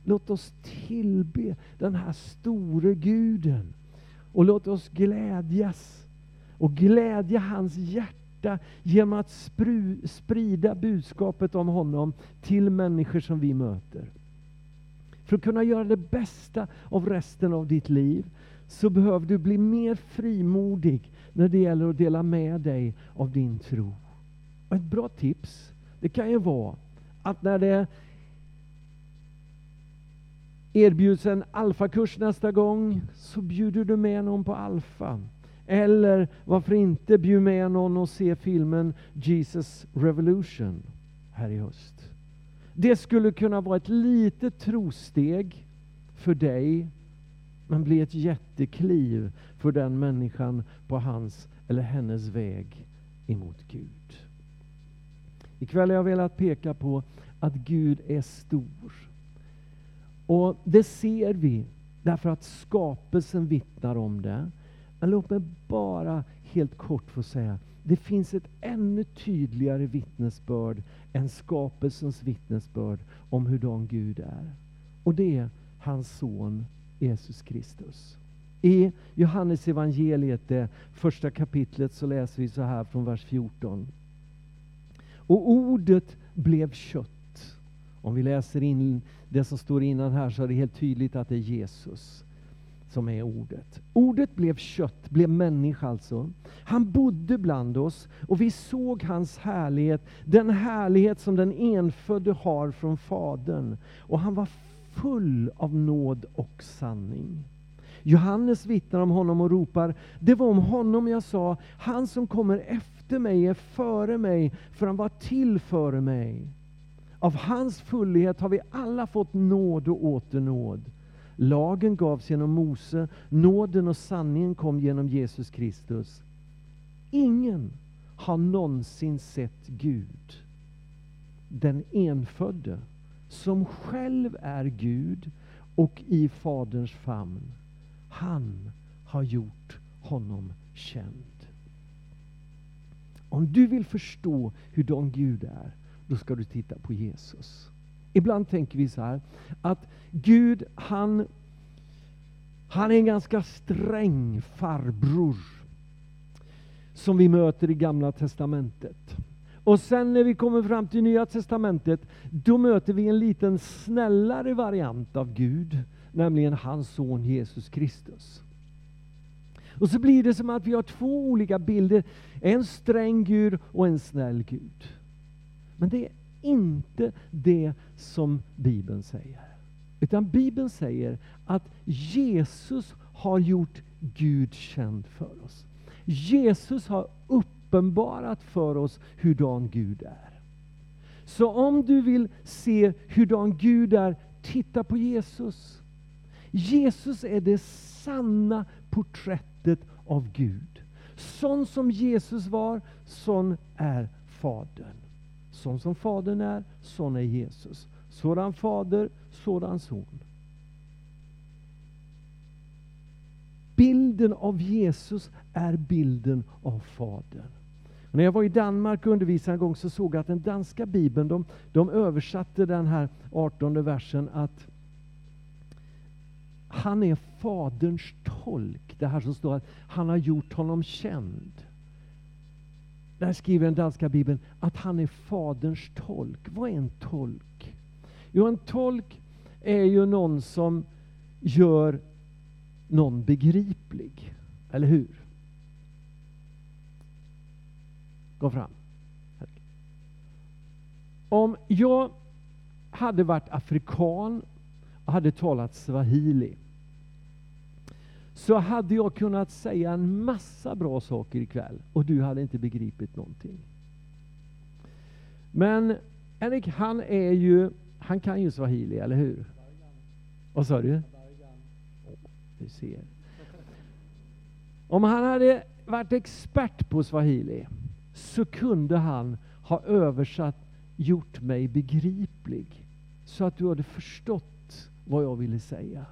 [SPEAKER 3] Låt oss tillbe den här store guden. Och låt oss glädjas och glädja hans hjärta genom att sprida budskapet om honom till människor som vi möter. För att kunna göra det bästa av resten av ditt liv så behöver du bli mer frimodig när det gäller att dela med dig av din tro. Och ett bra tips, det kan ju vara att när det erbjuds en alfakurs nästa gång så bjuder du med någon på alfa. Eller varför inte bjuda med någon och se filmen Jesus Revolution här i höst. Det skulle kunna vara ett litet trosteg för dig, men bli ett jättekliv för den människan på hans eller hennes väg emot Gud. Ikväll har jag velat peka på att Gud är stor. Och det ser vi därför att skapelsen vittnar om det. Men låt mig bara helt kort få säga, det finns ett ännu tydligare vittnesbörd än skapelsens vittnesbörd om hurdan Gud är. Och det är hans son Jesus Kristus. I Johannes evangeliet, det första kapitlet, så läser vi så här från vers 14. Och ordet blev kött. Om vi läser in det som står innan här så är det helt tydligt att det är Jesus som är ordet. Ordet blev kött, blev människa alltså. Han bodde bland oss och vi såg hans härlighet, den härlighet som den enfödde har från Fadern. Och han var full av nåd och sanning. Johannes vittnar om honom och ropar, det var om honom jag sa, han som kommer efter mig är före mig, för han var till före mig. Av hans fullhet har vi alla fått nåd och åter nåd. Lagen gavs genom Mose, nåden och sanningen kom genom Jesus Kristus. Ingen har någonsin sett Gud, den enfödde, som själv är Gud och i Faderns famn. Han har gjort honom känd. Om du vill förstå hur de Gud är, då ska du titta på Jesus. Ibland tänker vi så här, att Gud han, han är en ganska sträng farbror som vi möter i Gamla Testamentet. Och sen när vi kommer fram till Nya Testamentet, då möter vi en liten snällare variant av Gud, nämligen hans son Jesus Kristus. Och så blir det som att vi har två olika bilder, en sträng Gud och en snäll Gud. Men det är inte det som Bibeln säger. Utan Bibeln säger att Jesus har gjort Gud känd för oss. Jesus har uppenbarat för oss hurdan Gud är. Så om du vill se hurdan Gud är, titta på Jesus. Jesus är det sanna porträttet av Gud. Sån som Jesus var, sån är Fadern. Sån som Fadern är, sån är Jesus. Sådan fader, sådan son. Bilden av Jesus är bilden av Fadern. När jag var i Danmark och undervisade en gång så såg jag att den danska bibeln, de, de översatte den här 18 versen att han är Faderns tolk. Det här som står att han har gjort honom känd. Där skriver den danska bibeln att han är Faderns tolk. Vad är en tolk? Jo, en tolk är ju någon som gör någon begriplig. Eller hur? Gå fram. Om jag hade varit afrikan och hade talat swahili så hade jag kunnat säga en massa bra saker ikväll och du hade inte begripit någonting. Men Henrik, han är ju, han kan ju swahili, eller hur? Vad sa du? du ser. Om han hade varit expert på swahili så kunde han ha översatt, gjort mig begriplig så att du hade förstått vad jag ville säga.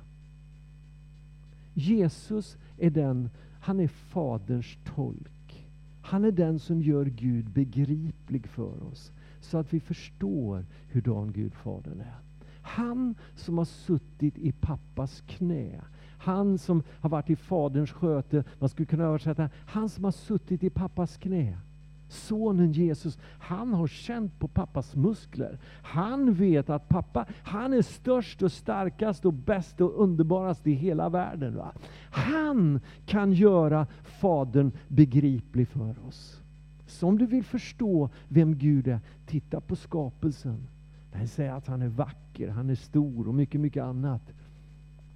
[SPEAKER 3] Jesus är den, han är Faderns tolk. Han är den som gör Gud begriplig för oss, så att vi förstår hurdan Gud Fadern är. Han som har suttit i pappas knä, han som har varit i Faderns sköte, man skulle kunna översätta, han som har suttit i pappas knä. Sonen Jesus, han har känt på pappas muskler. Han vet att pappa, han är störst och starkast och bäst och underbarast i hela världen. Va? Han kan göra Fadern begriplig för oss. Så om du vill förstå vem Gud är, titta på skapelsen. Den säger att han är vacker, han är stor och mycket, mycket annat.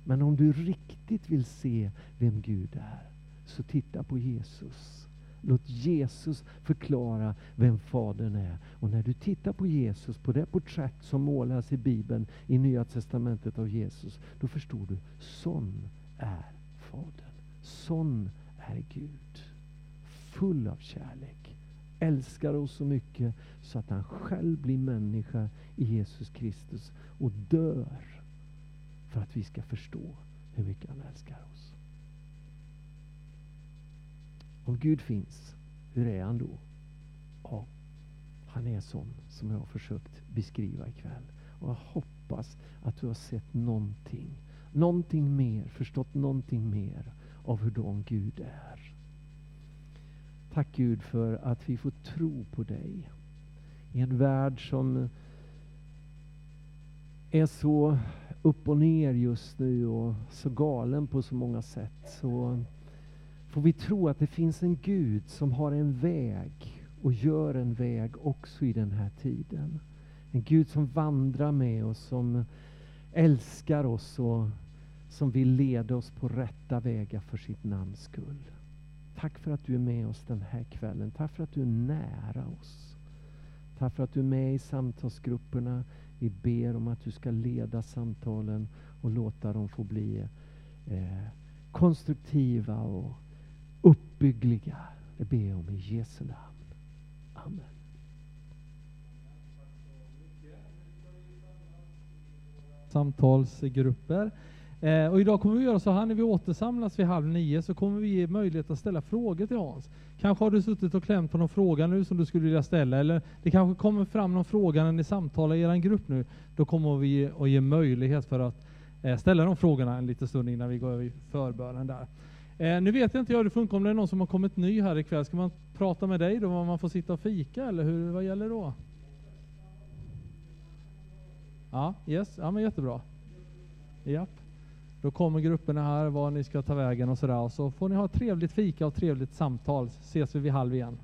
[SPEAKER 3] Men om du riktigt vill se vem Gud är, så titta på Jesus. Låt Jesus förklara vem Fadern är. Och när du tittar på Jesus, på det porträtt som målas i Bibeln, i Nya Testamentet av Jesus, då förstår du, sån är Fadern. Sån är Gud. Full av kärlek. Älskar oss så mycket så att han själv blir människa i Jesus Kristus och dör för att vi ska förstå hur mycket han älskar oss. Om Gud finns, hur är han då? Ja, han är sån som jag har försökt beskriva ikväll. Och jag hoppas att du har sett någonting, någonting mer, förstått någonting mer av hur hurdan Gud är. Tack Gud för att vi får tro på dig. I en värld som är så upp och ner just nu och så galen på så många sätt så får vi tro att det finns en Gud som har en väg och gör en väg också i den här tiden. En Gud som vandrar med oss, som älskar oss och som vill leda oss på rätta vägar för sitt namns skull. Tack för att du är med oss den här kvällen. Tack för att du är nära oss. Tack för att du är med i samtalsgrupperna. Vi ber om att du ska leda samtalen och låta dem få bli eh, konstruktiva och uppbyggliga. Det ber jag om i Jesu namn. Amen.
[SPEAKER 1] Samtalsgrupper. Eh, och idag kommer vi göra så här när vi återsamlas vid halv nio så kommer vi ge möjlighet att ställa frågor till Hans. Kanske har du suttit och klämt på någon fråga nu som du skulle vilja ställa eller det kanske kommer fram någon fråga när ni samtalar i er grupp nu. Då kommer vi att ge möjlighet för att eh, ställa de frågorna en liten stund innan vi går över i förbönen där. Eh, nu vet jag inte hur det funkar om det är någon som har kommit ny här ikväll. Ska man prata med dig då? Om man får sitta och fika eller hur, vad gäller då? Ja, yes, ja men jättebra. Japp. Då kommer grupperna här, var ni ska ta vägen och sådär. Så får ni ha trevligt fika och trevligt samtal. Ses vi vid halv igen.